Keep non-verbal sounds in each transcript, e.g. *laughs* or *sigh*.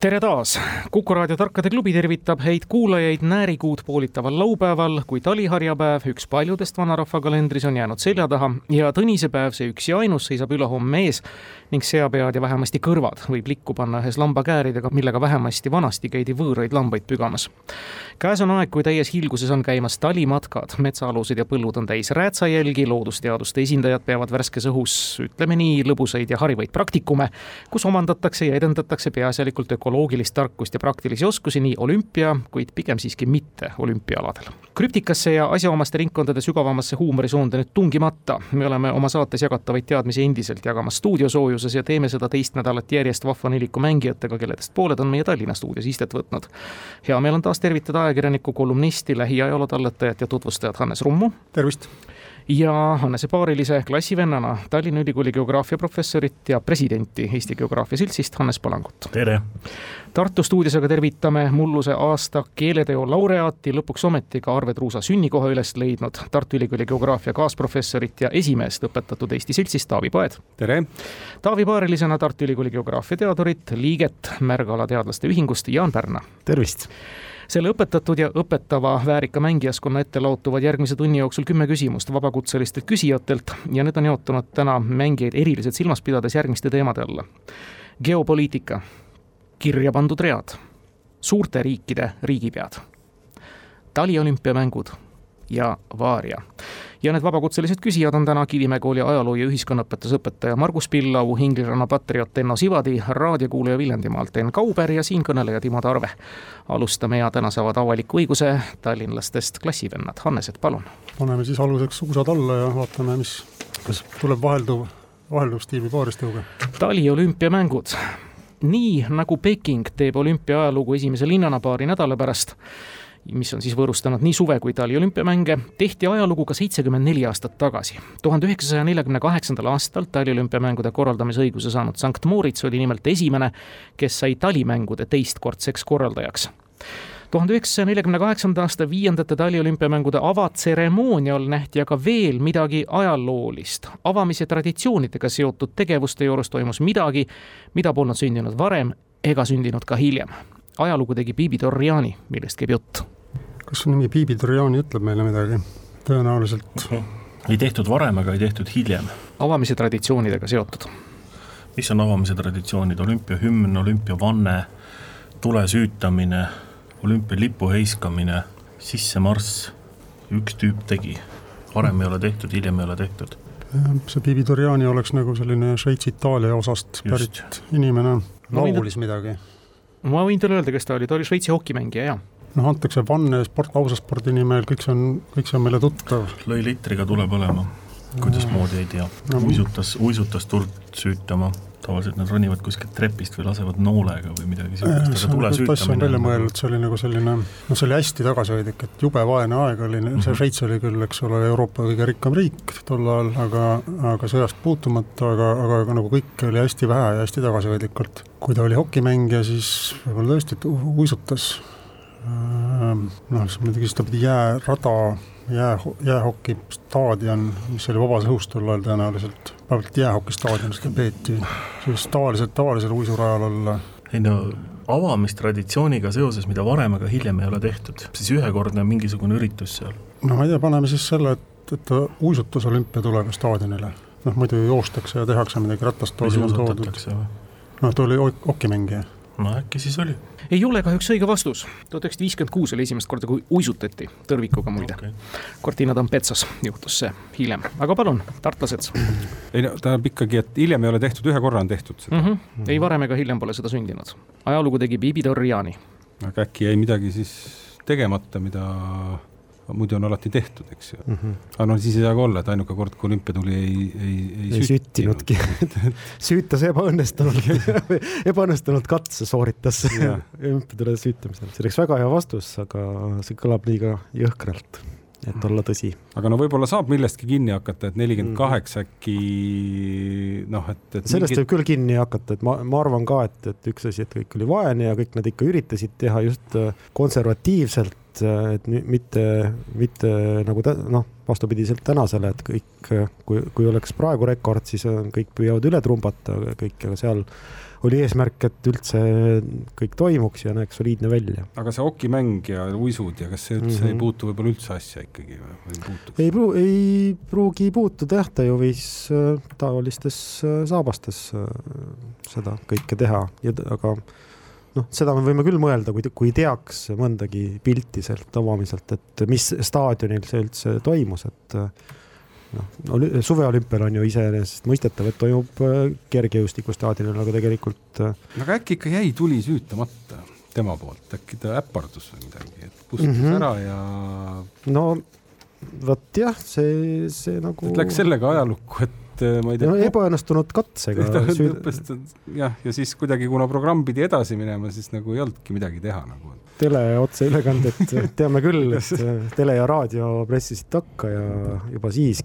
tere taas! kuku raadio Tarkade klubi tervitab häid kuulajaid näärikuud poolitaval laupäeval, kui taliharjapäev, üks paljudest vanarahva kalendris, on jäänud selja taha ja tõnisepäev, see üks ja ainus, seisab ülehomme ees ning seapead ja vähemasti kõrvad võib likku panna ühes lambakääridega, millega vähemasti vanasti käidi võõraid lambaid pügamas. käes on aeg, kui täies hiilguses on käimas talimatkad, metsaalused ja põllud on täis räätsajälgi, loodusteaduste esindajad peavad värskes õhus, ütleme nii, lõbusaid ja harivaid praktikume, kus omandatakse ja edendatakse peaasjalikult ökoloogilist tarkust ja praktilisi oskusi nii olümpia, kuid pigem siiski mitte olümpiaaladel. krüptikasse ja asjaomaste ringkondade sügavamasse huumorisoonde nüüd tungimata, me oleme oma saates jagatavaid teadmisi endiselt jagamas stuudiosooju stuudioses ja teeme seda teist nädalat järjest vahva neliku mängijatega, kelledest pooled on meie Tallinna stuudios istet võtnud. hea meel on taas tervitada ajakirjanikku, kolumnisti, lähiajaloo talletajat ja tutvustajat Hannes Rummu. tervist! Ja Hannese paarilise klassivennana Tallinna Ülikooli geograafiaprofessorit ja presidenti Eesti Geograafia Seltsist, Hannes Palangut. tere! Tartu stuudios aga tervitame mulluse aasta keeleteo laureaati, lõpuks ometi ka Arve Truusa sünnikoha üles leidnud Tartu Ülikooli geograafia kaasprofessorit ja esimeest õpetatud Eesti Seltsist Taavi Paed. tere! Taavi paarilisena Tartu Ülikooli geograafia teadurit, liiget Märgala teadlaste ühingust Jaan Pärna. tervist! Selle õpetatud ja õpetava väärika mängijaskonna ette laotuvad järgmise tunni jooksul kümme küsimust vabakutselistelt küsijatelt ja need on jaotunud täna mängijaid eriliselt silmas pidades järgmiste teemade alla. geopoliitika, kirja pandud read, suurte riikide riigipead, taliolümpiamängud ja Vaaria ja need vabakutselised küsijad on täna Kivimäe kooli ajaloo ja ühiskonnaõpetuse õpetaja Margus Pillau, Ingliranna patrioot Enno Sivadi, raadiokuulaja Viljandimaalt Enn Kauber ja siinkõneleja Timo Tarve. alustame ja täna saavad avaliku õiguse tallinlastest klassivennad, Hannesed, palun. paneme siis aluseks usad alla ja vaatame, mis, kas tuleb vahelduv, vahelduv stiili paaristööga. taliolümpiamängud nii nagu Peking teeb olümpia ajalugu esimese linnana paari nädala pärast mis on siis võõrustanud nii suve kui tali olümpiamänge, tehti ajalugu ka seitsekümmend neli aastat tagasi. tuhande üheksasaja neljakümne kaheksandal aastal taliolümpiamängude korraldamise õiguse saanud Sankt Moritz oli nimelt esimene, kes sai talimängude teistkordseks korraldajaks tuhande üheksasaja neljakümne kaheksanda aasta viiendate taliolümpiamängude avatseremoonial nähti aga veel midagi ajaloolist. avamise traditsioonidega seotud tegevuste juures toimus midagi, mida polnud sündinud varem ega sündinud ka hiljem ajalugu tegi Bibi Torriani, millest käib jutt. kas nimi Bibi Torriani ütleb meile midagi? tõenäoliselt uh. -huh. ei tehtud varem, aga ei tehtud hiljem. avamise traditsioonidega seotud. mis on avamise traditsioonid, olümpiahümn, olümpiavanne, tule süütamine, olümpialipu heiskamine, sissemarss, üks tüüp tegi. varem ei ole tehtud, hiljem ei ole tehtud see Bibi Torriani oleks nagu selline Šveits-Itaalia osast pärit Just. inimene, laulis midagi ma võin teile öelda, kes ta oli, ta oli Šveitsi hokimängija, jaa noh, antakse vanne sport, ausa spordi nimel, kõik see on, kõik see on meile tuttav. lõi litriga tule põlema, kuidasmoodi ei tea. No,, uisutas, uisutas tuld süütama, tavaliselt nad ronivad kuskilt trepist või lasevad noolega või midagi sihukest, aga tule süütamine. on välja mõeldud, see oli nagu selline, noh, see oli hästi tagasihoidlik, et jube vaene aeg oli mm, -hmm. see Šveits oli küll, eks ole, Euroopa kõige rikkam riik tol ajal, aga, aga sõjast puutumatu, aga, aga, aga nagu kõike oli hästi vähe ja hästi tagasihoidlikult. kui ta oli hokimängija, siis võib-olla tõesti uisutas noh, siis muidugi siis ta pidi jäärada, jää, jäähoki staadion, mis oli vabas õhus tol ajal tõenäoliselt, vähemalt jäähokistaadionis ka peeti, sellist tavaliselt, tavalisel uisurajal olla. ei no avamistraditsiooniga seoses, mida varem ega hiljem ei ole tehtud, siis ühekordne mingisugune üritus seal? no ma ei tea, paneme siis selle, et, et uisutus olümpiatulega staadionile. noh, muidu joostakse ja tehakse midagi ratast. või suusatatakse või? noh, ta oli okimängija no äkki siis oli. ei ole kahjuks õige vastus. tuhat üheksasada viiskümmend kuus oli esimest korda, kui uisutati tõrvikuga muide okay.. Cortina d'Ampezzos juhtus see hiljem, aga palun, tartlased. ei no tähendab ikkagi, et hiljem ei ole tehtud, ühe korra on tehtud seda mm. -hmm. Mm -hmm. ei varem ega hiljem pole seda sündinud. ajalugu tegi Bibi Torriani. aga äkki jäi midagi siis tegemata, mida muidu on alati tehtud, eks ju mm. -hmm. aga noh, siis ei saa ka olla, et ainuke kord, kui olümpia tuli, ei, ei, ei, ei süttinudki *laughs* süütas ebaõnnestunult *laughs* ebaõnnestunud katse sooritas olümpiatule süütamisel. see oleks väga hea vastus, aga see kõlab liiga jõhkralt. et olla tõsi. aga no võib-olla saab millestki kinni hakata, et nelikümmend kaheksa äkki noh, et, et sellest võib küll kinni hakata, et ma, ma arvan ka, et, et üks asi, et kõik oli vaene ja kõik nad ikka üritasid teha just äh, konservatiivselt, äh, et mitte, mitte nagu noh, vastupidiselt tänasele, et kõik, kui, kui oleks praegu rekord, siis kõik püüavad üle trumbata kõik, aga seal oli eesmärk, et üldse kõik toimuks ja näeks soliidne välja. aga see okimäng ja uisud ja kas see üldse mm -hmm. ei mhm. puutu võib-olla üldse asja ikkagi või puutub? ei pru-, ei pruugi puutuda jah, ta ju võis äh, taolistes äh, saabastes seda kõike teha ja aga noh, seda me võime küll mõelda, kui, kui teaks mõndagi pilti sealt avamiselt, et mis staadionil see üldse toimus, et noh, suveolümpial on ju iseenesestmõistetav, et toimub äh, kergejõustikustaadionil, aga tegelikult. Äh, aga äkki ikka jäi tuli süütamata tema poolt, äkki ta äpardus või midagi, et kustutas mm -hmm. ära ja. no vot jah, see, see nagu. Läks sellega ajalukku, et äh, ma ei tea no,. ebaõnnestunud katsega. *laughs* jah, ja siis kuidagi, kuna programm pidi edasi minema, siis nagu ei olnudki midagi teha nagu teleotseülekandet *laughs* teame küll, et tele ja raadio pressisid takka ja juba siis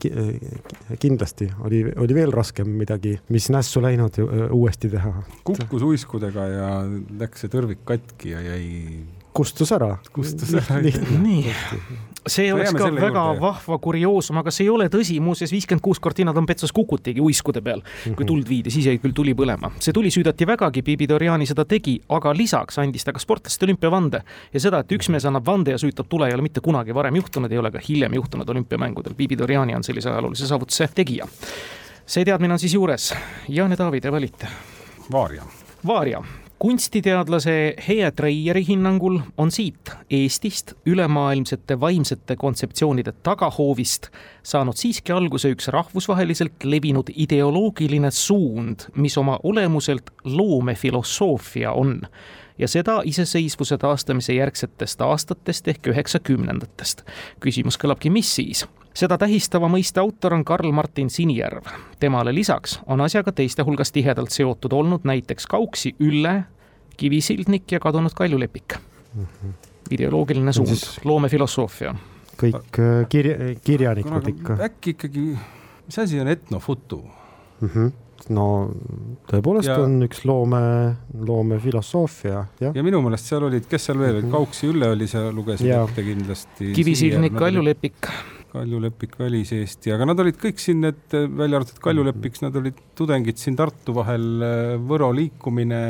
kindlasti oli, oli veel raskem midagi, mis nässu läinud uuesti teha. kukkus uiskudega ja läks see tõrvik katki ja jäi kustus ära. kustus ära. nii, see oleks ka väga juurde. vahva kurioosum, aga see ei ole tõsi, muuseas viiskümmend kuus Cortina d'Ampezzo's kukutigi uiskude peal, kui mhm. tuld viidi, siis jäi küll tuli põlema. see tuli süüdati vägagi, Bibi Doriani seda tegi, aga lisaks andis ta ka sportlastele olümpiavande ja seda, et üks mees annab vande ja süütab tule, ei ole mitte kunagi varem juhtunud, ei ole ka hiljem juhtunud olümpiamängudel. Bibi Doriani on sellise ajaloolise saavutuse tegija. see teadmine on siis juures. Jaan ja Taavi, te valite. Vaaria. Vaaria kunstiteadlase Hea Treieri hinnangul on siit Eestist ülemaailmsete vaimsete kontseptsioonide tagahoovist saanud siiski alguse üks rahvusvaheliselt levinud ideoloogiline suund, mis oma olemuselt loomefilosoofia on ja seda iseseisvuse taastamise järgsetest aastatest ehk üheksakümnendatest. küsimus kõlabki, mis siis? seda tähistava mõiste autor on Karl-Martin Sinijärv. temale lisaks on asjaga teiste hulgas tihedalt seotud olnud näiteks Kauksi Ülle, Kivisildnik ja kadunud Kaljulepik mm. -hmm. ideoloogiline suund loomefilosoofia. kõik äh, kirja, kirjanikud ikka. äkki ikkagi, mis asi on etnofutu mm? -hmm no tõepoolest ja, on üks loome, loomefilosoofia, jah. ja minu meelest seal olid, kes seal veel olid, Kauksi Ülle oli, sa lugesid ette kindlasti. Kivisildnik, Kaljulepik Kalju Lepik. Välis-Eesti, aga nad olid kõik siin, need välja arvatud Kalju Lepiks, nad olid tudengid siin Tartu vahel, Võro liikumine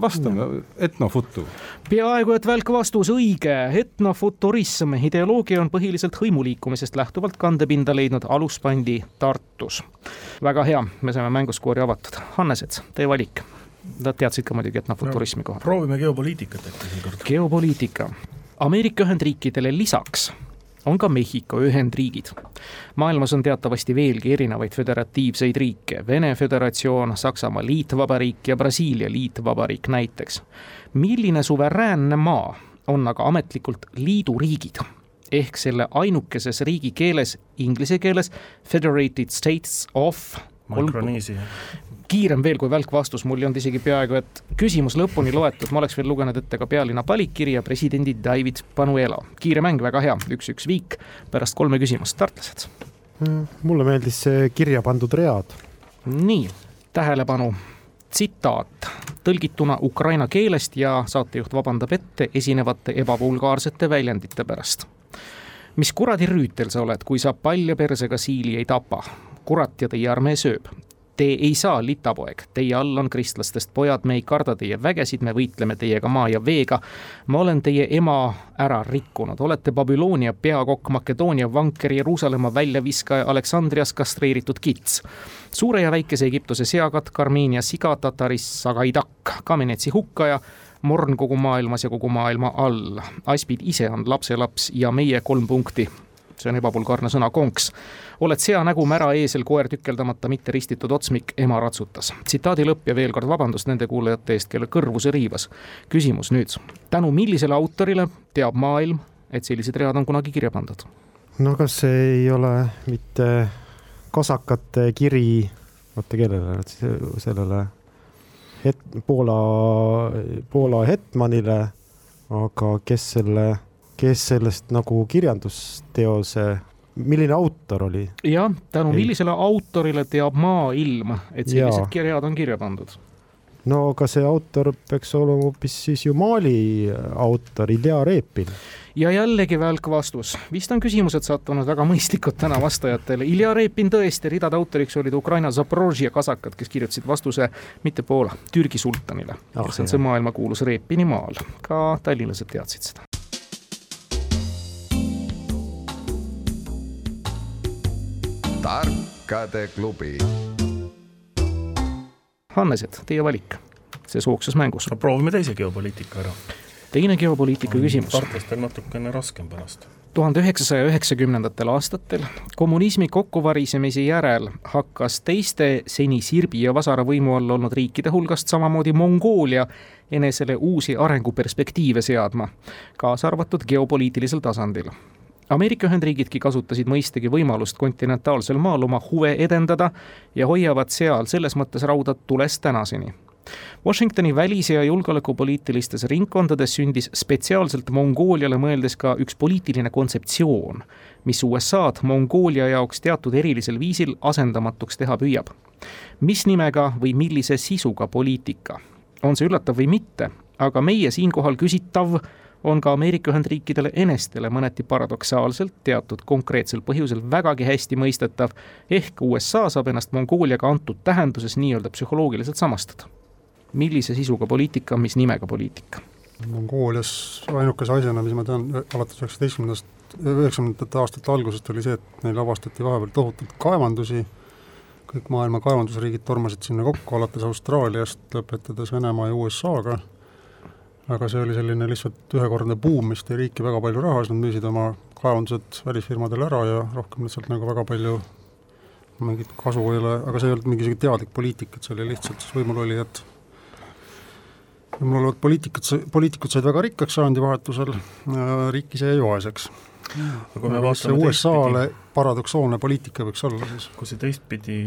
vastame, etnofutu. peaaegu et välk vastus õige, etnofuturism, ideoloogia on põhiliselt hõimuliikumisest lähtuvalt kandepinda leidnud aluspandi Tartus. väga hea, me saime mänguskoori avatud. Hannesets, teie valik. Nad teadsid ka muidugi etnofuturismi no, koha. proovime geopoliitikat äkki seekord. geopoliitika. Ameerika Ühendriikidele lisaks on ka Mehhiko Ühendriigid. maailmas on teatavasti veelgi erinevaid föderatiivseid riike, Vene Föderatsioon, Saksamaa Liitvabariik ja Brasiilia Liitvabariik näiteks. milline suveräänne maa on aga ametlikult liiduriigid? ehk selle ainukeses riigikeeles, inglise keeles Federated States of Mikroneesia kiirem veel kui välk vastus, mul ei olnud isegi peaaegu, et küsimus lõpuni loetud, ma oleks veel lugenud ette ka pealinna palikkiri ja presidendi David Panuelo. kiire mäng, väga hea, üks-üks viik pärast kolme küsimust, tartlased. mulle meeldis see kirja pandud read. nii, tähelepanu, tsitaat tõlgituna ukraina keelest ja saatejuht vabandab ette esinevate ebavulgaarsete väljendite pärast mis kuradi rüütel sa oled, kui sa palja persega siili ei tapa? kurat ja teie armee sööb. Te ei saa, litapoeg, teie all on kristlastest pojad, me ei karda teie vägesid, me võitleme teiega maa ja veega. ma olen teie ema ära rikkunud, olete Babyloonia peakokk, Makedoonia vanker, Jeruusalemma väljaviskaja, Aleksandrias kastreeritud kits. suure ja väikese Egiptuse seakatk, Armeenia siga, Tataris sagaitakk, Kamenetsi hukkaja morn kogu maailmas ja kogu maailma all. Aspid ise on lapselaps ja meie kolm punkti see on ebavulgaarne sõna konks. Oled sea nägu, mära eesel, koer tükeldamata, mitte ristitud otsmik, ema ratsutas. tsitaadi lõpp ja veel kord vabandust nende kuulajate eest, kelle kõrvu see riivas. küsimus nüüd, tänu millisele autorile teab maailm, et sellised read on kunagi kirja pandud? no kas see ei ole mitte kasakate kiri, oota kellele sellele het-, Poola, Poola hetmanile, aga kes selle kes sellest nagu kirjandusteose milline autor oli? jah, tänu Ei. millisele autorile teab maailm, et sellised kirjad on kirja pandud? no aga see autor peaks olema hoopis siis ju Mali autor Ilja Repin. ja jällegi välk vastus, vist on küsimused sattunud väga mõistlikud täna vastajatele. Ilja Repin tõesti, ridade autoriks olid Ukraina Zaporožje kasakad, kes kirjutasid vastuse mitte Poola, Türgi sultanile ah,. see on see maailmakuulus Repini maal, ka tallinlased teadsid seda. Tarkade klubi. Hannesed, teie valik selles hoogsas mängus. no proovime teise geopoliitika ära. teine geopoliitika küsimus. tartlastel natukene raskem pärast tuhande üheksasaja üheksakümnendatel aastatel kommunismi kokkuvarisemise järel hakkas teiste seni sirbi ja vasara võimu all olnud riikide hulgast samamoodi Mongoolia enesele uusi arenguperspektiive seadma, kaasa arvatud geopoliitilisel tasandil Ameerika Ühendriigidki kasutasid mõistagi võimalust kontinentaalsel maal oma huve edendada ja hoiavad seal selles mõttes rauda tules tänaseni. Washingtoni välis- ja julgeolekupoliitilistes ringkondades sündis spetsiaalselt Mongooliale mõeldes ka üks poliitiline kontseptsioon, mis USA-d Mongoolia jaoks teatud erilisel viisil asendamatuks teha püüab. mis nimega või millise sisuga poliitika? on see üllatav või mitte, aga meie siinkohal küsitav on ka Ameerika Ühendriikidele enestele mõneti paradoksaalselt teatud konkreetsel põhjusel vägagi hästi mõistetav, ehk USA saab ennast Mongooliaga antud tähenduses nii-öelda psühholoogiliselt samastada. millise sisuga poliitika, mis nimega poliitika? Mongoolias ainukese asjana, mis ma tean alates üheksateistkümnendast, üheksakümnendate aastate algusest oli see, et neil avastati vahepeal tohutult kaevandusi, kõik maailma kaevandusriigid tormasid sinna kokku, alates Austraaliast, lõpetades Venemaa ja USA-ga aga see oli selline lihtsalt ühekordne buum, mis tõi riiki väga palju raha, siis nad müüsid oma kaevandused välisfirmadele ära ja rohkem lihtsalt nagu väga palju mingit kasu ei ole, aga see ei olnud mingisugune teadlik poliitika, et see oli lihtsalt siis võimulolijad, võimul olevad poliitikud, poliitikud said väga rikkaks sajandivahetusel, riik ise jäi vaeseks. aga see USA-le paradoksaalne poliitika võiks olla siis? kui see teistpidi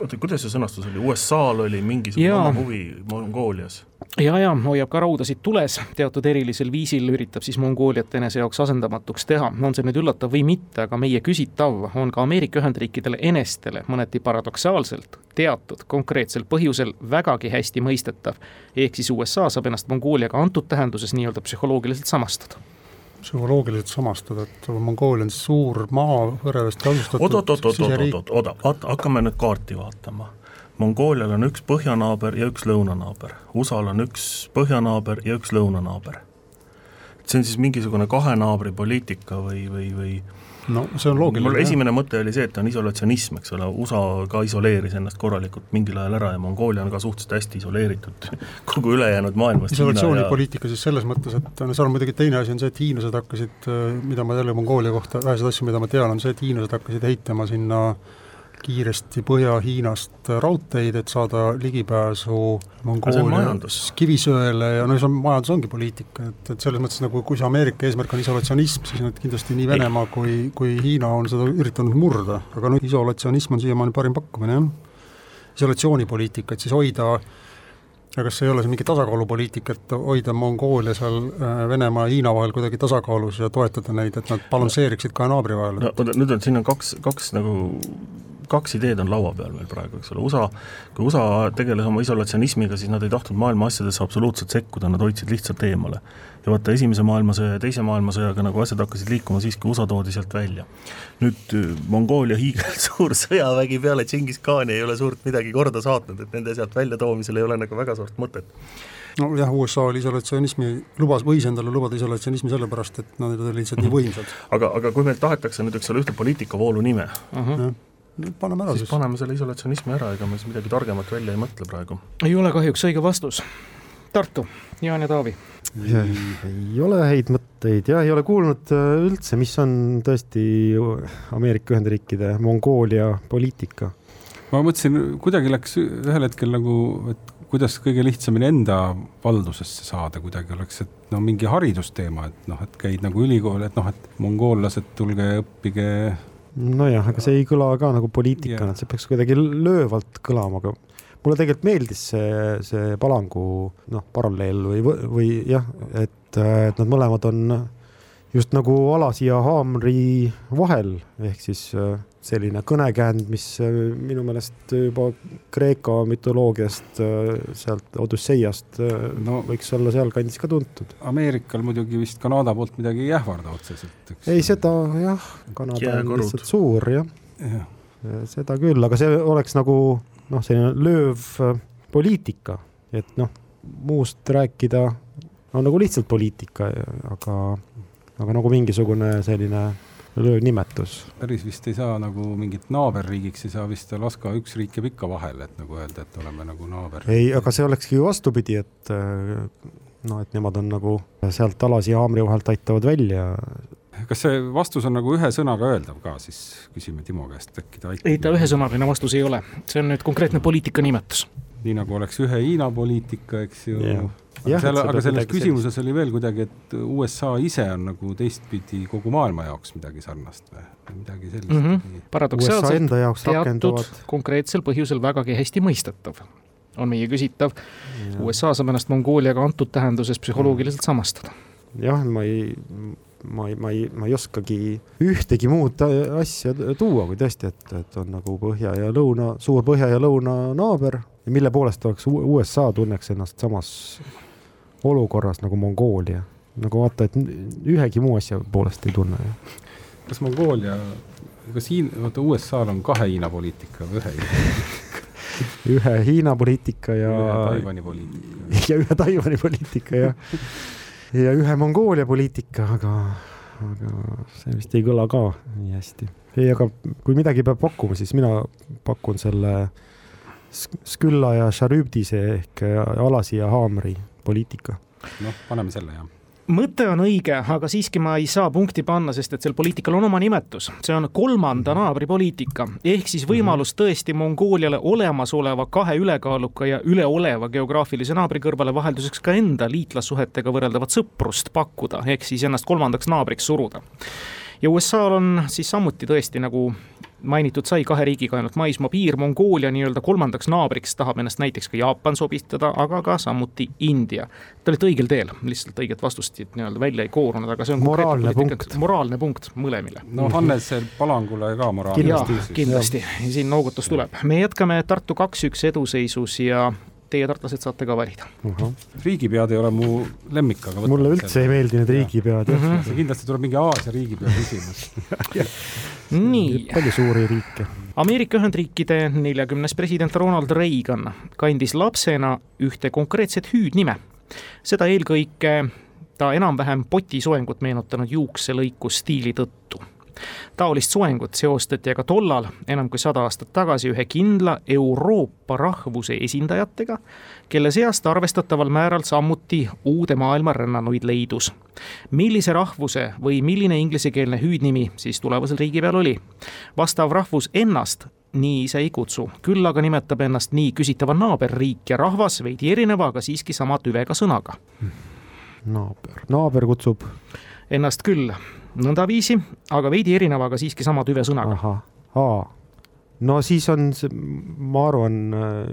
oota, kuidas see sõnastus oli, USA-l oli mingisugune oma huvi Mongoolias? Ja, ja hoiab ka raudasid tules, teatud erilisel viisil üritab siis Mongooliat enese jaoks asendamatuks teha, on see nüüd üllatav või mitte, aga meie küsitav on ka Ameerika Ühendriikidele enestele mõneti paradoksaalselt teatud konkreetsel põhjusel vägagi hästi mõistetav. ehk siis USA saab ennast Mongooliaga antud tähenduses nii-öelda psühholoogiliselt samastada psühholoogiliselt samastada, et Mongoolia on suur maa, võrreldes asustatud oot, oot, oot, oot, oot, oot, oot, hakkame nüüd kaarti vaatama. Mongoolial on üks põhjanaaber ja üks lõunanaaber, USA-l on üks põhjanaaber ja üks lõunanaaber. see on siis mingisugune kahe naabri poliitika või, või, või no see on loogiline. mul esimene mõte oli see, et on isolatsionism, eks ole, USA ka isoleeris ennast korralikult mingil ajal ära ja Mongoolia on ka suhteliselt hästi isoleeritud *laughs* kogu ülejäänud maailmast. isolatsioonipoliitika ja... siis selles mõttes, et seal on muidugi teine asi on see, et hiinlased hakkasid, mida ma jälle Mongoolia kohta, väheseid asju, mida ma tean, on see, et hiinlased hakkasid ehitama sinna äh, kiiresti Põhja-Hiinast raudteid, et saada ligipääsu Mongoolias kivisöele ja no see on, majandus ongi poliitika, et, et selles mõttes nagu kui see Ameerika eesmärk on isolatsionism, siis nüüd kindlasti nii Venemaa kui, kui Hiina on seda üritanud murda, aga nüüd isolatsionism on siiamaani parim pakkumine, jah. isolatsioonipoliitika, et siis hoida ja kas ei ole see mingi tasakaalupoliitika, et hoida Mongoolia seal äh, Venemaa ja Hiina vahel kuidagi tasakaalus ja toetada neid, et nad balansseeriksid kahe naabri vahel? no oota, nüüd on, siin on kaks, kaks nagu kaks ideed on laua peal meil praegu, eks ole, USA, kui USA tegeles oma isolatsionismiga, siis nad ei tahtnud maailma asjadesse absoluutselt sekkuda, nad hoidsid lihtsalt eemale. ja vaata, Esimese maailmasõja ja Teise maailmasõjaga nagu asjad hakkasid liikuma siis, kui USA toodi sealt välja. nüüd äh, Mongoolia hiigelsuur *laughs* sõjavägi peale Džingis Khani ei ole suurt midagi korda saatnud, et nende sealt väljatoomisel ei ole nagu väga suurt mõtet nojah, USA oli isolatsionismi, lubas, võis endale lubada isolatsionismi sellepärast, et nad olid lihtsalt nii võimsad. aga, aga kui meilt tahetakse nüüd, eks ole, ühte poliitikavoolu nime uh, -huh paneme ära siis. siis paneme selle isolatsionismi ära, ega me siis midagi targemat välja ei mõtle praegu. ei ole kahjuks õige vastus. Tartu, Jaan ja Taavi. ei ole häid mõtteid ja ei ole kuulnud äh, üldse, mis on tõesti Ameerika Ühendriikide Mongoolia poliitika. ma mõtlesin, kuidagi läks ühel hetkel nagu, et kuidas kõige lihtsamini enda valdusesse saada kuidagi oleks, et no mingi haridusteema, et noh, et käid nagu ülikooli, et noh, et mongoollased, tulge õppige nojah, aga see ei kõla ka nagu poliitikana, et see peaks kuidagi löövalt kõlama, aga mulle tegelikult meeldis see, see Palangu noh, paralleel või, või jah, et, et nad mõlemad on just nagu alasi ja haamri vahel, ehk siis äh, selline kõnekäänd, mis äh, minu meelest juba Kreeka mütoloogiast, äh, sealt Odüsseiast no, võiks olla sealkandis ka tuntud. Ameerikal muidugi vist Kanada poolt midagi ei ähvarda otseselt, eks. ei, seda jah, Kanada on lihtsalt suur jah ja. ja., seda küll, aga see oleks nagu noh, selline lööv poliitika, et noh, muust rääkida on nagu lihtsalt poliitika, aga aga nagu mingisugune selline nimetus. päris vist ei saa nagu mingit naaberriigiks ei saa vist Alaska üks riik jääb ikka vahele, et nagu öelda, et oleme nagu naaber. ei, aga see olekski ju vastupidi, et noh, et nemad on nagu sealt alasi ja haamri vahelt aitavad välja. kas see vastus on nagu ühe sõnaga öeldav ka, siis küsime Timo käest, äkki ta aitab. ei, ta ühesõnaline vastus ei ole, see on nüüd konkreetne poliitika nimetus. nii nagu oleks ühe Hiina poliitika, eks ju yeah aga seal, aga selles küsimuses sellist. oli veel kuidagi, et USA ise on nagu teistpidi kogu maailma jaoks midagi sarnast või midagi sellist mm. -hmm. paradoksaalselt teatud konkreetsel põhjusel vägagi hästi mõistetav on meie küsitav. USA saab ennast Mongooliaga antud tähenduses psühholoogiliselt samastada. jah, ma ei, ma ei, ma ei, ma ei oskagi ühtegi muud asja tuua, kui tõesti, et, et on nagu põhja ja lõuna, suur põhja ja lõuna naaber ja mille poolest oleks USA tunneks ennast samas olukorras nagu Mongoolia. nagu vaata, et ühegi muu asja poolest ei tunne kas Mongoolia, kas Hiina, vaata USA-l on kahe Hiina poliitika või ühe Hiina poliitika ühe Hiina poliitika ja. Taiwan'i poliitika. *laughs* ja ühe Taiwan'i poliitika ja, ja ühe Mongoolia poliitika, aga, aga see vist ei kõla ka nii hästi. ei, aga kui midagi peab pakkuma, siis mina pakun selle Skylla ja Charybdise ehk Alasi ja Haamri poliitika. noh, paneme selle jah mõte on õige, aga siiski ma ei saa punkti panna, sest et sel poliitikal on oma nimetus, see on kolmanda mhm. naabri poliitika, ehk siis võimalus mhm. tõesti Mongooliale olemasoleva kahe ülekaaluka ja üleoleva geograafilise naabri kõrvale vahelduseks ka enda liitlassuhetega võrreldavat sõprust pakkuda, ehk siis ennast kolmandaks naabriks suruda. ja USA-l on siis samuti tõesti nagu mainitud sai kahe riigiga ainult maismaa piir, Mongoolia nii-öelda kolmandaks naabriks tahab ennast näiteks ka Jaapan sobitada, aga ka samuti India. Te olete õigel teel, lihtsalt õiget vastust siit nii-öelda välja ei koorunud, aga see on moraalne punkt, moraalne punkt mõlemile. no Hannes Palangule ka moraalne. kindlasti, kindlasti, siin noogutus tuleb. me jätkame Tartu kaks-üks eduseisus ja teie, tartlased, saate ka valida uh. -huh. riigipead ei ole mu lemmik, aga mulle üldse selle. ei meeldi need riigipead mm. -hmm. kindlasti tuleb mingi Aasia riigipea küsimus *laughs* nii. palju suuri riike. Ameerika Ühendriikide neljakümnes president Ronald Reagan kandis lapsena ühte konkreetset hüüdnime. seda eelkõige ta enam-vähem potisoengut meenutanud juukselõiku stiili tõttu taolist soengut seostati aga tollal, enam kui sada aastat tagasi, ühe kindla Euroopa rahvuse esindajatega, kelle seast arvestataval määral samuti uude maailma rännanuid leidus. millise rahvuse või milline inglisekeelne hüüdnimi siis tulevasel riigipeal oli? vastav rahvus ennast nii ise ei kutsu, küll aga nimetab ennast nii küsitava naaberriik ja rahvas veidi erineva, aga siiski sama tüvega sõnaga. naaber, naaber kutsub? Ennast küll nõndaviisi, aga veidi erineva, aga siiski sama tüve sõnaga. no siis on, ma arvan,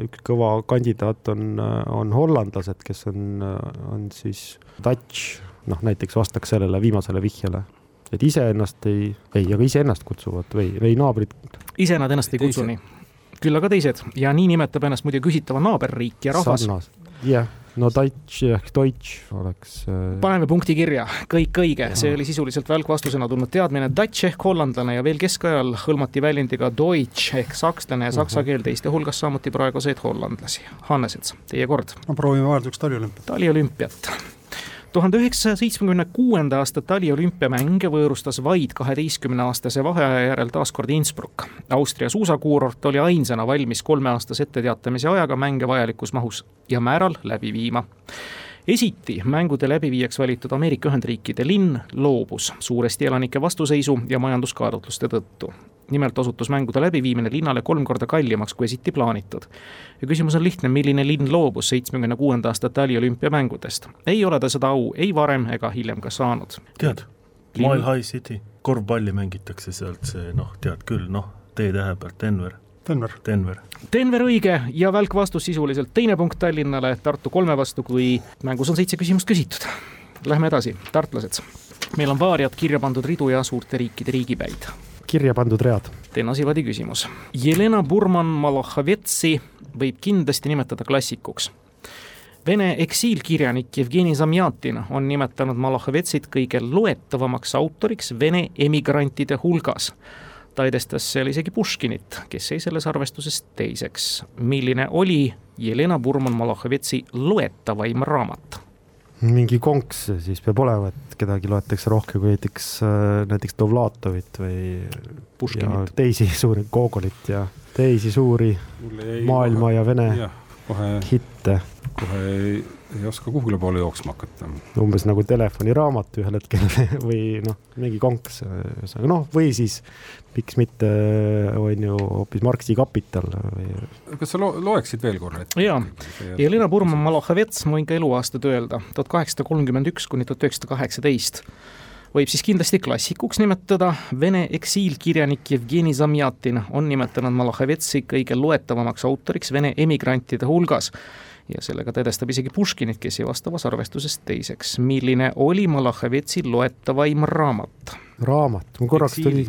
üks kõva kandidaat on, on hollandlased, kes on, on siis Dutch, noh näiteks vastaks sellele viimasele vihjele et iseennast ei, ei, aga iseennast kutsuvad või, või naabrid. ise nad ennast ei kutsu nii, küll aga teised. Ja nii nimetab ennast muide küsitava naaberriik ja rahvas. Jah yeah no Deutsch ehk Deutsch oleks. Äh, paneme punkti kirja, kõik õige, see oli sisuliselt välkvastusena tulnud teadmine, Dutch ehk hollandlane ja veel keskajal hõlmati väljendiga Deutsch ehk sakslane ja saksa keel teiste hulgas samuti praeguseid hollandlasi. Hannesets, teie kord. no proovime vahelduseks taliolümpiat. taliolümpiat tuhande üheksasaja seitsmekümne kuuenda aasta taliolümpiamänge võõrustas vaid kaheteistkümneaastase vaheaja järel taas kord Innsbruck. Austria suusakuurort oli ainsana valmis kolmeaastase etteteatamise ajaga mänge vajalikus mahus ja määral läbi viima esiti mängude läbiviijaks valitud Ameerika Ühendriikide linn loobus suuresti elanike vastuseisu ja majanduskaalutluste tõttu nimelt osutus mängude läbiviimine linnale kolm korda kallimaks, kui esiti plaanitud. ja küsimus on lihtne, milline linn loobus seitsmekümne kuuenda aasta taliolümpiamängudest? ei ole ta seda au ei varem ega hiljem ka saanud. tead, Mile High City, korvpalli mängitakse sealt see noh, tead küll, noh, T-tähe pealt Denver Denver. Denver. Denver õige ja välk vastus sisuliselt teine punkt Tallinnale, Tartu kolme vastu, kui mängus on seitse küsimust küsitud. Lähme edasi, tartlased. meil on vaariad kirja pandud ridu ja suurte riikide riigipäid. kirja pandud read. Teena Sivadi küsimus. Jelena Burman-Malachvetsi võib kindlasti nimetada klassikuks Vene eksiilkirjanik Jevgeni Zamjatin on nimetanud Malachvetsit kõige loetavamaks autoriks Vene emigrantide hulgas. Ta edestas seal isegi Puškinit, kes jäi selles arvestuses teiseks. milline oli Jelena Burman-Malachvetsi loetavaim raamat? mingi konks siis peab olema, et kedagi loetakse rohkem kui näiteks, näiteks Dovlatovit või Puškinit. teisi suuri, Gogolit ja teisi suuri maailma ja vene kohe hitte. kohe ei, oska kuhugile poole jooksma hakata. umbes nagu telefoniraamat ühel hetkel *laughs* või noh, mingi konks, ühesõnaga noh, või siis miks mitte on ju hoopis Marxi Kapital või. kas sa lo loeksid veel korra ette? jaa, Jelena Burman-Malachevets, ma võin ka eluaastad öelda, tuhat kaheksasada kolmkümmend üks kuni tuhat üheksasada kaheksateist võib siis kindlasti klassikuks nimetada, Vene eksiilkirjanik Jevgeni Zamjatin on nimetanud Malachevetsi kõige loetavamaks autoriks Vene emigrantide hulgas ja sellega tõdestab isegi Puškinit, kes jäi vastavas arvestuses teiseks. milline oli Malachevetsi loetavaim raamat? raamat, mul korraks tuli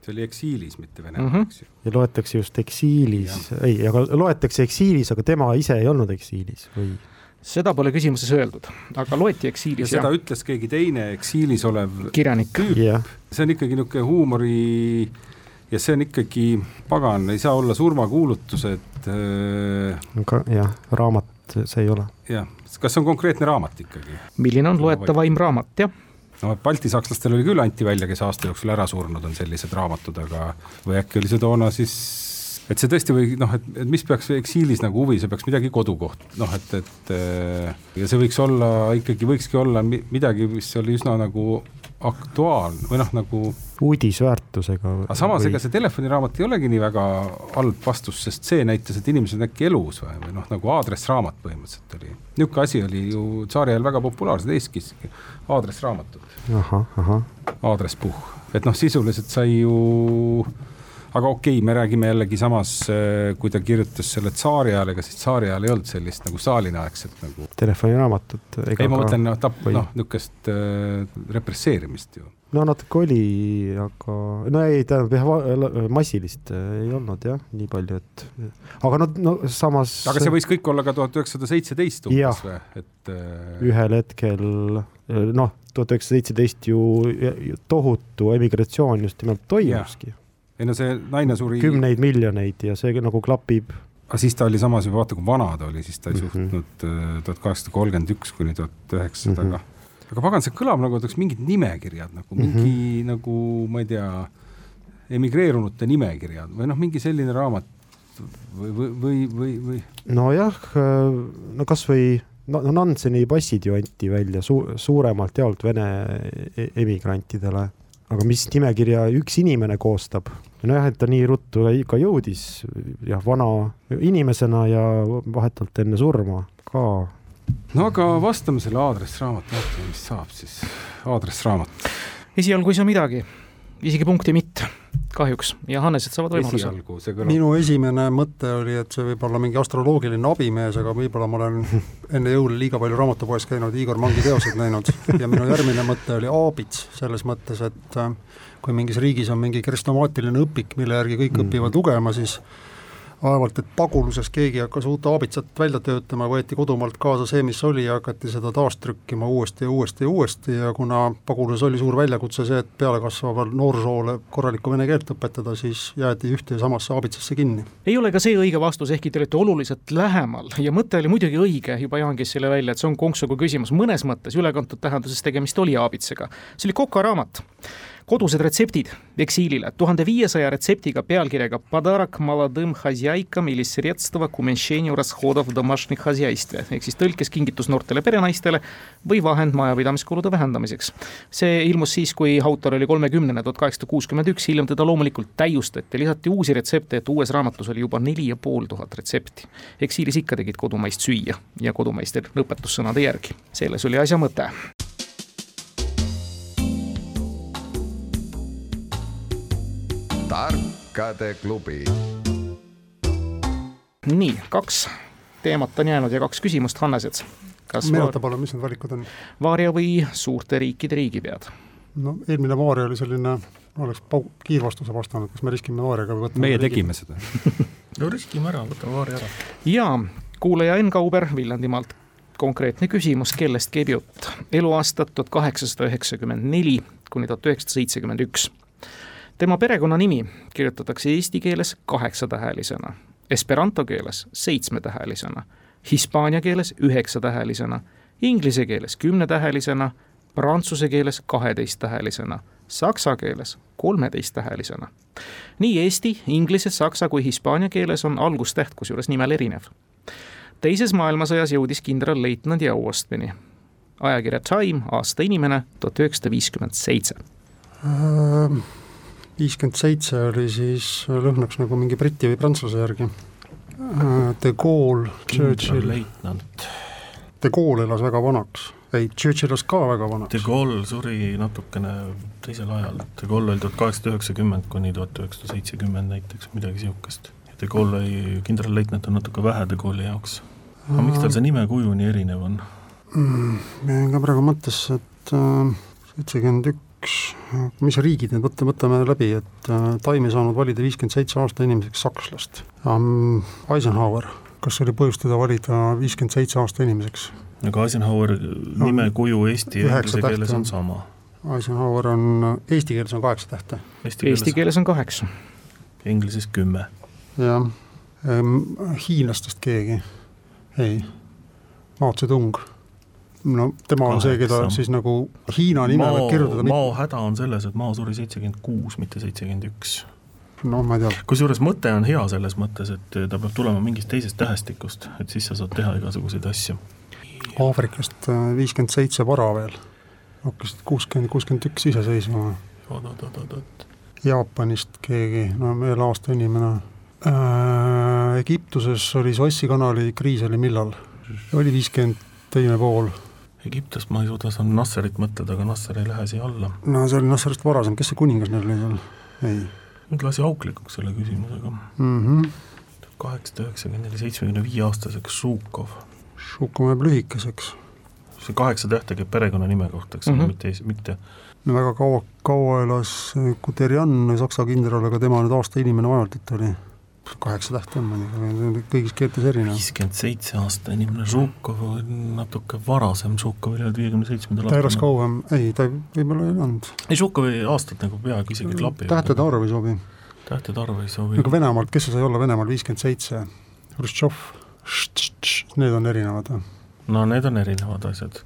see oli eksiilis, mitte Venemaal mm, -hmm. eks ju. ja loetakse just eksiilis, ei, aga loetakse eksiilis, aga tema ise ei olnud eksiilis või? seda pole küsimuses öeldud, aga loeti eksiilis. ja seda ütles keegi teine eksiilis olev kirjanik. see on ikkagi niisugune huumori ja see on ikkagi, pagan, ei saa olla surmakuulutused jah, raamat see ei ole. jah, kas see on konkreetne raamat ikkagi? milline on loetavaim raamat, jah no baltisakslastel oli küll, anti välja, kes aasta jooksul ära surnud on sellised raamatud, aga või äkki oli see toona siis et see tõesti või noh, et, et mis peaks eksiilis nagu huvi, see peaks midagi kodukoht, noh et, et ja see võiks olla ikkagi, võikski olla midagi, mis oli üsna nagu aktuaalne või noh, nagu uudisväärtusega. aga samas või..., ega see telefoniraamat ei olegi nii väga halb vastus, sest see näitas, et inimesed on äkki elus või, või noh, nagu aadressraamat põhimõtteliselt oli. niisugune asi oli ju tsaariajal väga populaarsed, Eestis aadressraamatud. ahah, ahah. aadresspuhh, et noh, sisuliselt sai ju aga okei okay,, me räägime jällegi samas, äh, kui ta kirjutas selle tsaari ajal, ega siis tsaari ajal ei olnud sellist nagu Stalini aegset nagu. telefoniraamatut. ei, ma mõtlen noh, tap-, noh, niisugust äh, represseerimist ju. no natuke oli, aga no ei, tähendab jah, massilist äh, ei olnud jah, nii palju, et aga no, no samas. aga see võis kõik olla ka tuhat üheksasada seitseteist umbes või, et äh.... ühel hetkel noh, tuhat üheksasada seitseteist ju tohutu emigratsioon just nimelt toimuski ei no see naine suri. kümneid miljoneid ja see nagu klapib. aga siis ta oli samas juba, vaata kui vana ta oli, siis ta ei mm -hmm. suutnud äh, tuhat kaheksasada kolmkümmend üks kuni tuhat üheksasada, aga mhm. aga pagan, see kõlab nagu oleks mingid nimekirjad nagu mingi mm -hmm. nagu ma ei tea, emigreerunute nimekirjad või noh, mingi selline raamat või, või, või, või, või? nojah, no kasvõi no, no Nanseni passid ju anti välja su suuremalt jaolt Vene e-, emigrantidele aga mis nimekirja üks inimene koostab, nojah, et ta nii ruttu ka jõudis jah, vana inimesena ja vahetult enne surma ka. no aga vastame selle aadressraamatu, vaatame, mis saab siis, aadressraamat. esialgu ei saa midagi, isegi punkti mitte kahjuks ja Hannesed saavad võimaluse. minu esimene mõte oli, et see võib olla mingi astroloogiline abimees, aga võib-olla ma olen enne jõule liiga palju raamatupoes käinud, Igor Mangi teoseid näinud ja minu järgmine mõte oli aabits, selles mõttes, et äh, kui mingis riigis on mingi kristnomaatiline õpik, mille järgi kõik mm. õpivad lugema, siis vaevalt, et paguluses keegi hakkas uut aabitsat välja töötama, võeti kodumaalt kaasa see, mis oli ja hakati seda taastrükkima uuesti ja uuesti ja uuesti ja kuna paguluses oli suur väljakutse see, et pealekasvaval noorsoole korralikku vene keelt õpetada, siis jäeti ühte ja samasse aabitsasse kinni. ei ole ka see õige vastus, ehkki te olete oluliselt lähemal ja mõte oli muidugi õige, juba Jaan käis selle välja, et see on konksuga küsimus, mõnes mõttes ülekantud tähenduses tegemist oli aabitsaga. see oli Koka raamat kodused retseptid eksiilile, tuhande viiesaja retseptiga pealkirjaga Padarak maladõm hosjaikam ili sredstva kumenšeni rashodov domašnik hosjaistve ehk siis tõlkes kingitus noortele perenaistele või vahend majapidamiskulude vähendamiseks. see ilmus siis, kui autor oli kolmekümnene, tuhat kaheksasada kuuskümmend üks, hiljem teda loomulikult täiustati, lisati uusi retsepte, et uues raamatus oli juba neli ja pool tuhat retsepti. eksiilis ikka tegid kodumaist süüa ja kodumaiste õpetussõnade järgi, selles oli asja mõte. Tarkade klubi nii, kaks teemat on jäänud ja kaks küsimust, Hannesed. kas meenuta palun, mis need valikud on? Vaaria või suurte riikide riigipead? no eelmine Vaaria oli selline, oleks pau-, kiirvastuse vastanud, kas me riskime Vaariaga või võtame meie riigi? tegime seda *laughs* no riskime ära, võtame Vaari ära. ja kuulaja Enn Kauber Viljandimaalt. konkreetne küsimus, kellest käib jutt? eluaastad tuhat kaheksasada üheksakümmend neli kuni tuhat üheksasada seitsekümmend üks. Tema perekonnanimi kirjutatakse eesti keeles kaheksatähelisena, esperanto keeles seitsmetähelisena, hispaania keeles üheksatähelisena, inglise keeles kümnetähelisena, prantsuse keeles kaheteisttähelisena, saksa keeles kolmeteisttähelisena. nii eesti, inglise, saksa kui hispaania keeles on algustäht kusjuures nimel erinev. teises maailmasõjas jõudis kindralleitnandi auastmeni. ajakirja Time, aasta inimene, tuhat üheksasada viiskümmend seitse. Äh, viiskümmend seitse oli siis, lõhnaks nagu mingi briti või prantsuse järgi. Äh, De Gaulle, Churchill. De Gaulle elas väga vanaks, ei, Churchill elas ka väga De vanaks. Gaulle suri natukene teisel ajal, De Gaulle oli tuhat kaheksasada üheksakümmend kuni tuhat üheksasada seitsekümmend näiteks, midagi niisugust. De Gaulle oli, kindralleitnant on natuke vähe De Gaulle'i jaoks. aga miks tal see nimekuju nii erinev on? mm, jäin ka praegu mõttesse, et äh, seitsekümmend üks, mis riigid need, võta, võtame läbi, et äh, Taim ei saanud valida viiskümmend seitse aasta inimeseks sakslast um,. Eisenhower, kas oli põhjust teda valida viiskümmend seitse aasta inimeseks? aga Eisenhower nimekuju eesti ja inglise keeles on sama. Eisenhower on, eesti keeles on kaheksa tähte, Eesti keeles on kaheksa. Inglises kümme. jah ehm,. hiinlastest keegi? ei, Mao Zedong. No tema on see, keda siis nagu Hiina nime Mao, võib kirjutada Mao häda on selles, et Mao suri seitsekümmend kuus, mitte seitsekümmend üks. noh, ma ei tea, kusjuures mõte on hea selles mõttes, et ta peab tulema mingist teisest tähestikust, et siis sa saad teha igasuguseid asju. Aafrikast äh, viiskümmend seitse vara veel, hakkasid kuuskümmend, kuuskümmend üks iseseisvuma. oot-oot-oot-oot. Jaapanist keegi, no veel aasta inimene äh,. Egiptuses oli Suessi kanali kriis oli millal? oli viiskümmend teine pool. Egiptust ma ei suuda seda Nasserit mõtleda, aga Nasser ei lähe siia alla. no see oli Nasserist varasem, kes see kuningas neil oli seal? ei nüüd lasi auklikuks selle küsimusega. mm. -hmm. kaheksasada üheksakümmend neli, seitsmekümne viie aastaseks Žukov. Šukov jääb lühikeseks. see kaheksa tähte käib perekonnanime kohta, eks ole mm -hmm., mitte, mitte no väga kaua, kaua elas Guderian, Saksa kindral, aga tema nüüd aasta inimene vaevalt, et oli kaheksa tähte on muidugi, kõigis keeltes erinev. viiskümmend seitse aasta inimene, Žukov on natuke varasem, Žukovil olid viiekümne seitsmendal ta elas kauem, ei, ta võib-olla ei elanud. ei, Žukovi aastad nagu peaaegu isegi klapivad. tähtede arv ei sobi. tähtede arv ei sobi. aga Venemaalt, kes see sai olla Venemaal viiskümmend seitse? Hruštšov, need on erinevad või? no need on erinevad asjad.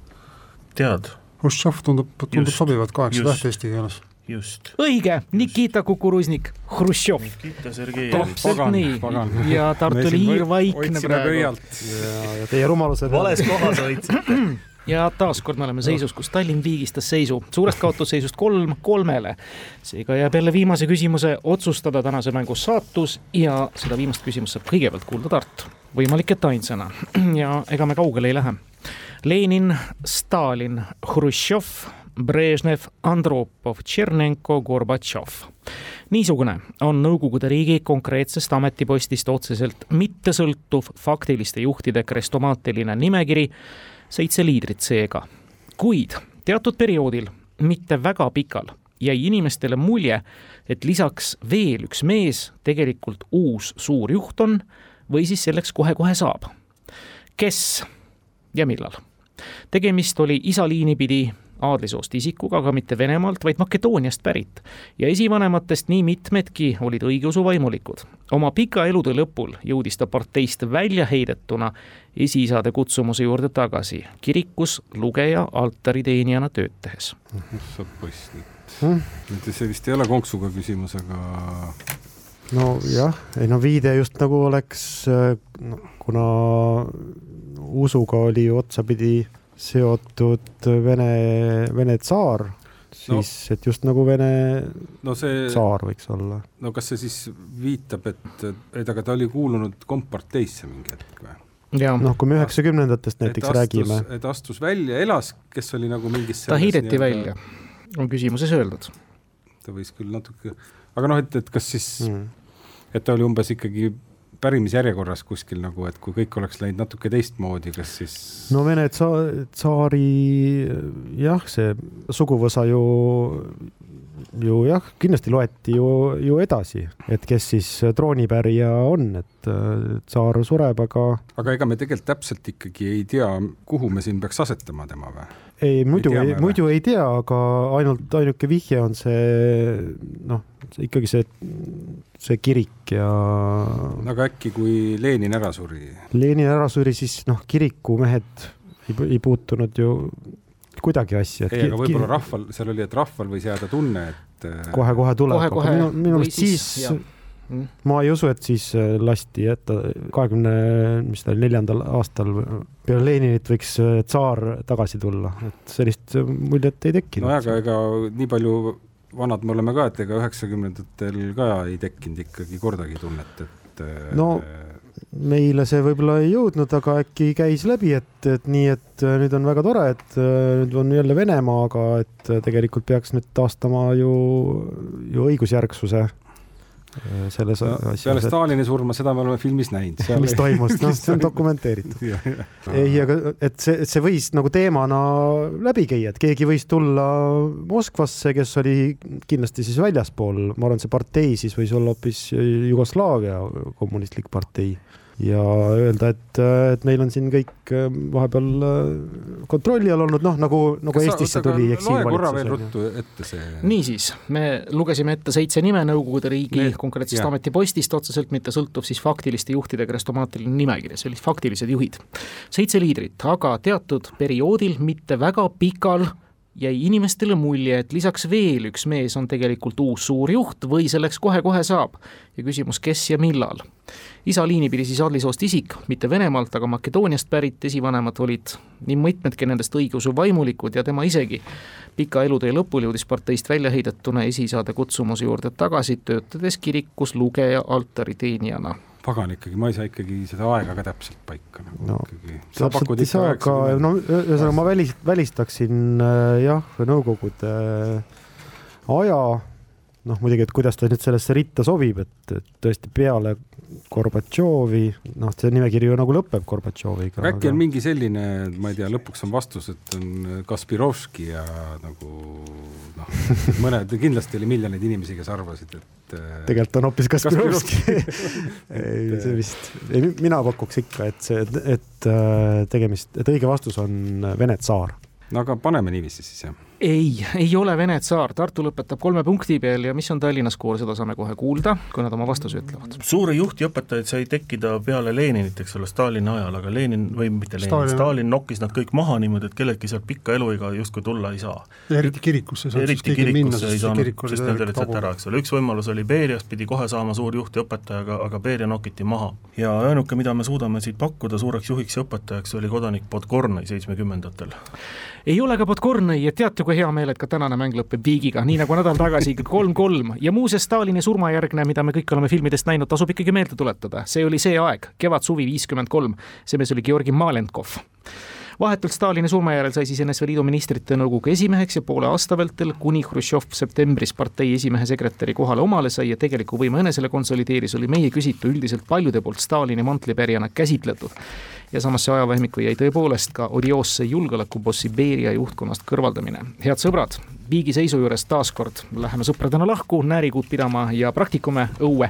tead, Hruštšov tundub, tundub sobivat kaheksa tähte eesti keeles. Just. õige, Nikita Kukuruznik, Hruštšov. Täpselt pagan, nii ja Tartu oli hiirvaikne praegu. pöialt ja, ja teie rumalused vales kohas hoidsite. *clears throat* ja taaskord me oleme seisus, kus Tallinn viigistas seisu suurest kaotusseisust kolm kolmele. seega jääb jälle viimase küsimuse otsustada tänase mängu saatus ja seda viimast küsimust saab kõigepealt kuulda Tartu. võimalik, et ainsana *clears throat* ja ega me kaugele ei lähe. Lenin, Stalin, Hruštšov, Brežnev, Andropov, Tšernenko, Gorbatšov. niisugune on Nõukogude riigi konkreetsest ametipostist otseselt mittesõltuv faktiliste juhtide krestomaatiline nimekiri, seitse liidrit seega. kuid teatud perioodil, mitte väga pikal, jäi inimestele mulje, et lisaks veel üks mees tegelikult uus suur juht on või siis selleks kohe-kohe saab. kes ja millal? tegemist oli isaliini pidi aadlisoost isikuga, aga mitte Venemaalt, vaid Makedooniast pärit. ja esivanematest nii mitmedki olid õigeusu vaimulikud. oma pika elutöö lõpul jõudis ta parteist välja heidetuna esiisade kutsumuse juurde tagasi, kirikus lugeja altariteenijana tööd tehes. sa poiss nüüd Hmm? see vist ei ole konksuga küsimus, aga nojah, ei no viide just nagu oleks, kuna usuga oli ju otsapidi seotud Vene, Vene tsaar, siis no. et just nagu Vene no see, tsaar võiks olla. no kas see siis viitab, et, et aga ta oli kuulunud komparteisse mingi hetk või? ja noh, kui me üheksakümnendatest näiteks et räägime astus, et astus välja, elas, kes oli nagu mingis ta heideti välja, on küsimuses öeldud. ta võis küll natuke, aga noh, et, et kas siis mm. et ta oli umbes ikkagi pärimisjärjekorras kuskil nagu, et kui kõik oleks läinud natuke teistmoodi, kas siis? no Vene tsa-, tsaari jah, see suguvõsa ju ju jah, kindlasti loeti ju, ju edasi, et kes siis troonipärija on, et tsaar sureb, aga. aga ega me tegelikult täpselt ikkagi ei tea, kuhu me siin peaks asetama tema või? ei, muidu muidu ei tea, aga ainult ainuke vihje on see noh, ikkagi see, see kirik ja. aga äkki, kui Lenin ära suri? Lenin ära suri, siis noh, kirikumehed ei, ei puutunud ju kuidagi asja. ei, aga võib-olla rahval, seal oli, et rahval võis jääda tunne, et kohe-kohe tuleb, aga minu, minu meelest siis, siis Mm. ma ei usu, et siis äh, lasti jätta kahekümne, mis ta oli, neljandal aastal peale Leninit võiks äh, tsaar tagasi tulla, et sellist äh, muljet ei tekkinud. nojah, aga ega nii palju vanad me oleme ka, et ega üheksakümnendatel ka ei tekkinud ikkagi kordagi tunnet, et no meile see võib-olla ei jõudnud, aga äkki käis läbi, et, et nii, et nüüd on väga tore, et nüüd on jälle Venemaa, aga et tegelikult peaks nüüd taastama ju, ju õigusjärgsuse. Äh, selles no, asjas. peale Stalini surma, seda me oleme filmis näinud. mis toimus, noh, *laughs* see on dokumenteeritud ei, aga et see, see võis nagu teemana läbi käia, et keegi võis tulla Moskvasse, kes oli kindlasti siis väljaspool, ma arvan, see partei siis võis olla hoopis Jugoslaavia kommunistlik partei ja öelda, et, et meil on siin kõik äh, vahepeal äh, kontrolli all olnud, noh nagu, nagu Kas Eestisse sa, tuli eksiilvalitsus. loe korra veel ruttu ette see. niisiis, me lugesime ette seitse nime Nõukogude riigi Need, konkreetsest jah. ametipostist, otseselt mitte sõltuv siis faktiliste juhtide krüstomaatiline nimekiri, see oli faktilised juhid. seitse liidrit, aga teatud perioodil, mitte väga pikal jäi inimestele mulje, et lisaks veel üks mees on tegelikult uus suur juht või selleks kohe-kohe saab. ja küsimus, kes ja millal. isa liini pidi siis Adli soost isik, mitte Venemaalt, aga Makedooniast pärit, esivanemad olid nii mitmedki nendest õigeusu vaimulikud ja tema isegi. pika elutee lõpul jõudis parteist väljaheidetuna esiisade kutsumuse juurde tagasi, töötades kirikus lugeja altariteenijana pagan ikkagi, ma ei saa ikkagi seda aega ka täpselt paika nagu no, ikkagi. täpselt ei saa, aga no ühesõnaga ma välis, välistaksin äh, jah, Nõukogude aja, noh muidugi, et kuidas ta nüüd sellesse ritta sobib, et, et tõesti peale Gorbatšovi, noh, see nimekiri ju nagu lõpeb Gorbatšoviga. aga äkki on mingi selline, ma ei tea, lõpuks on vastus, et on Kaspirovski ja nagu noh, *laughs* mõned, kindlasti oli miljoneid inimesi, kes arvasid, et äh, tegelikult on hoopis Kaspirovski *laughs* ei, see vist, ei mina pakuks ikka, et see, et äh, tegemist, et õige vastus on Vene tsaar. no aga paneme niiviisi siis, jah ei, ei ole Vene tsaar, Tartu lõpetab kolme punkti peal ja mis on Tallinna skoor, seda saame kohe kuulda, kui nad oma vastuse ütlevad. suuri juhtiõpetajaid sai tekkida peale Leninit, eks ole, Stalini ajal, aga Lenin või mitte Lenin, Stalin, Stalin nokkis nad kõik maha niimoodi, et kelleltki sealt pikka eluiga justkui tulla ei saa. eriti kirikusse ei saanud eriti kirikusse ei saanud, sest need olid sealt ära, eks ole, üks võimalus oli Berias, pidi kohe saama suur juhtiõpetaja, aga, aga Beria nokiti maha. ja ainuke, mida me suudame siit pakkuda suureks juhiks ja õpetajaks, oli kodanik Podgornõi seitsmekümnendatel. Ei ole ka Podgornõi ja teate, kui hea meel, et ka täna tänane mäng lõpeb viigiga, nii nagu nädal tagasi, *laughs* kolm-kolm. ja muuseas, Stalini surmajärgne, mida me kõik oleme filmidest näinud, tasub ikkagi meelde tuletada, see oli see aeg, kevad-suvi viiskümmend kolm. see mees oli Georgi Malenkov vahetult Stalini surma järel sai siis NSV Liidu ministrite nõukogu esimeheks ja poole aasta vältel, kuni Hruštšov septembris partei esimehe sekretäri kohale omale sai ja tegeliku võimu enesele konsolideeris, oli meie küsitu üldiselt paljude poolt Stalini mantlipärijana käsitletud ja samasse ajavahmikku jäi tõepoolest ka odioosse julgeolekubossi Beria juhtkonnast kõrvaldamine. head sõbrad, viigiseisu juures taas kord läheme sõpradena lahku, näärikuud pidama ja praktikume õue.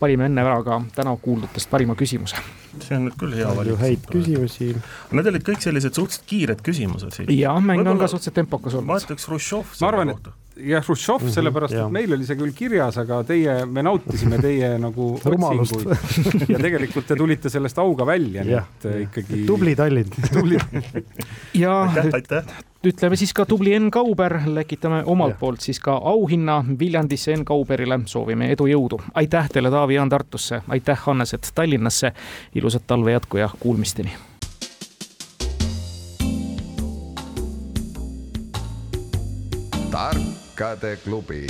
valime enne ära ka täna kuuldutest parima küsimuse. see on nüüd küll hea valik. häid küsimusi. Need olid kõik sellised suhteliselt kiired küsimused siin. jah, mäng on ka suhteliselt tempokas olnud. ma ütleks Hruštšov selle arvan, kohta jah, Hruštšov mm -hmm, sellepärast, et meil oli see küll kirjas, aga teie, me nautisime teie *laughs* nagu otsinguid. Ja tegelikult te tulite sellest auga välja, nii et äh, ikkagi. tubli Tallinn. *laughs* Tubli. Ja aitäh, aitäh. ütleme siis ka tubli Enn Kauber, lekitame omalt ja. poolt siis ka auhinna Viljandisse Enn Kauberile, soovime edu, jõudu. aitäh teile, Taavi Jaan Tartusse, aitäh, Hannesed Tallinnasse, ilusat talve jätku ja kuulmisteni tarkade klubi